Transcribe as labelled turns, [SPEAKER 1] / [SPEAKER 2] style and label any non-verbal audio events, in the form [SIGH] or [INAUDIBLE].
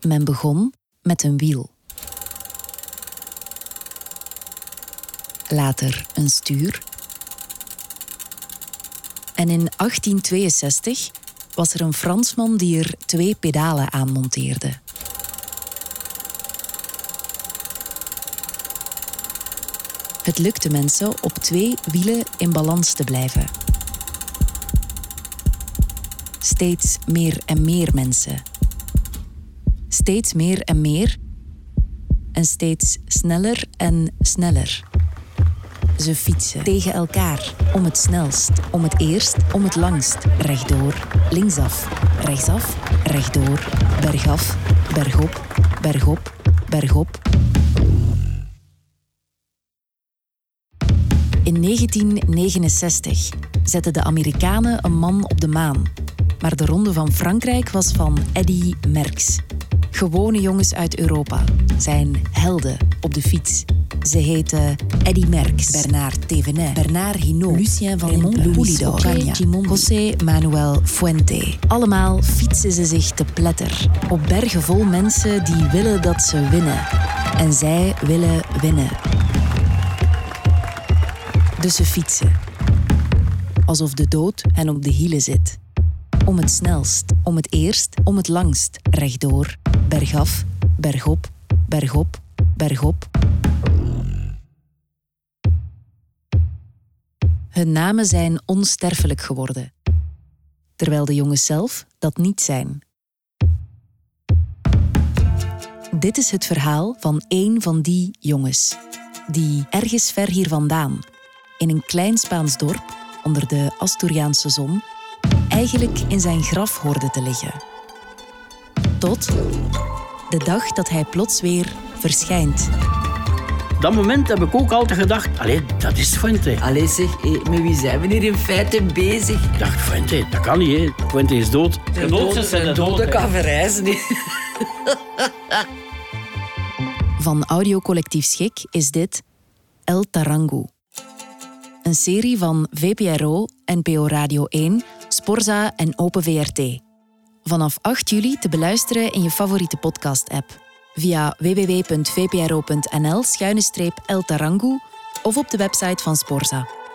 [SPEAKER 1] Men begon met een wiel. Later een stuur. En in 1862 was er een Fransman die er twee pedalen aan monteerde. Het lukte mensen op twee wielen in balans te blijven. Steeds meer en meer mensen. Steeds meer en meer. En steeds sneller en sneller. Ze fietsen tegen elkaar, om het snelst, om het eerst, om het langst. Rechtdoor, linksaf, rechtsaf, rechtdoor, bergaf, bergop, bergop, bergop. In 1969 zetten de Amerikanen een man op de maan. Maar de ronde van Frankrijk was van Eddy Merckx. Gewone jongens uit Europa zijn helden op de fiets. Ze heten Eddy Merckx, Bernard Thévenet, Bernard Hinault, Lucien van Louis Poulidor, José Manuel Fuente. Allemaal fietsen ze zich te pletter op bergen vol mensen die willen dat ze winnen. En zij willen winnen. Dus ze fietsen. Alsof de dood hen op de hielen zit. Om het snelst, om het eerst, om het langst. Rechtdoor, bergaf, bergop, bergop, bergop. Hun namen zijn onsterfelijk geworden, terwijl de jongens zelf dat niet zijn. Dit is het verhaal van één van die jongens, die ergens ver hier vandaan, in een klein Spaans dorp onder de Asturiaanse zon, eigenlijk in zijn graf hoorde te liggen. Tot de dag dat hij plots weer verschijnt.
[SPEAKER 2] Dat moment heb ik ook altijd gedacht, allee, dat is Fuente.
[SPEAKER 3] Allee zeg, hé, met wie zijn we hier in feite bezig?
[SPEAKER 2] Ik dacht, Fuente, dat kan niet, hè. Fuente is dood.
[SPEAKER 3] De dode, de dode kan verrijzen. [LAUGHS]
[SPEAKER 1] Van audiocollectief Schik is dit El Tarangu. Een serie van VPRO, NPO Radio 1, Sporza en Open VRT. Vanaf 8 juli te beluisteren in je favoriete podcast-app. Via www.vpro.nl-el Tarangu of op de website van Sporza.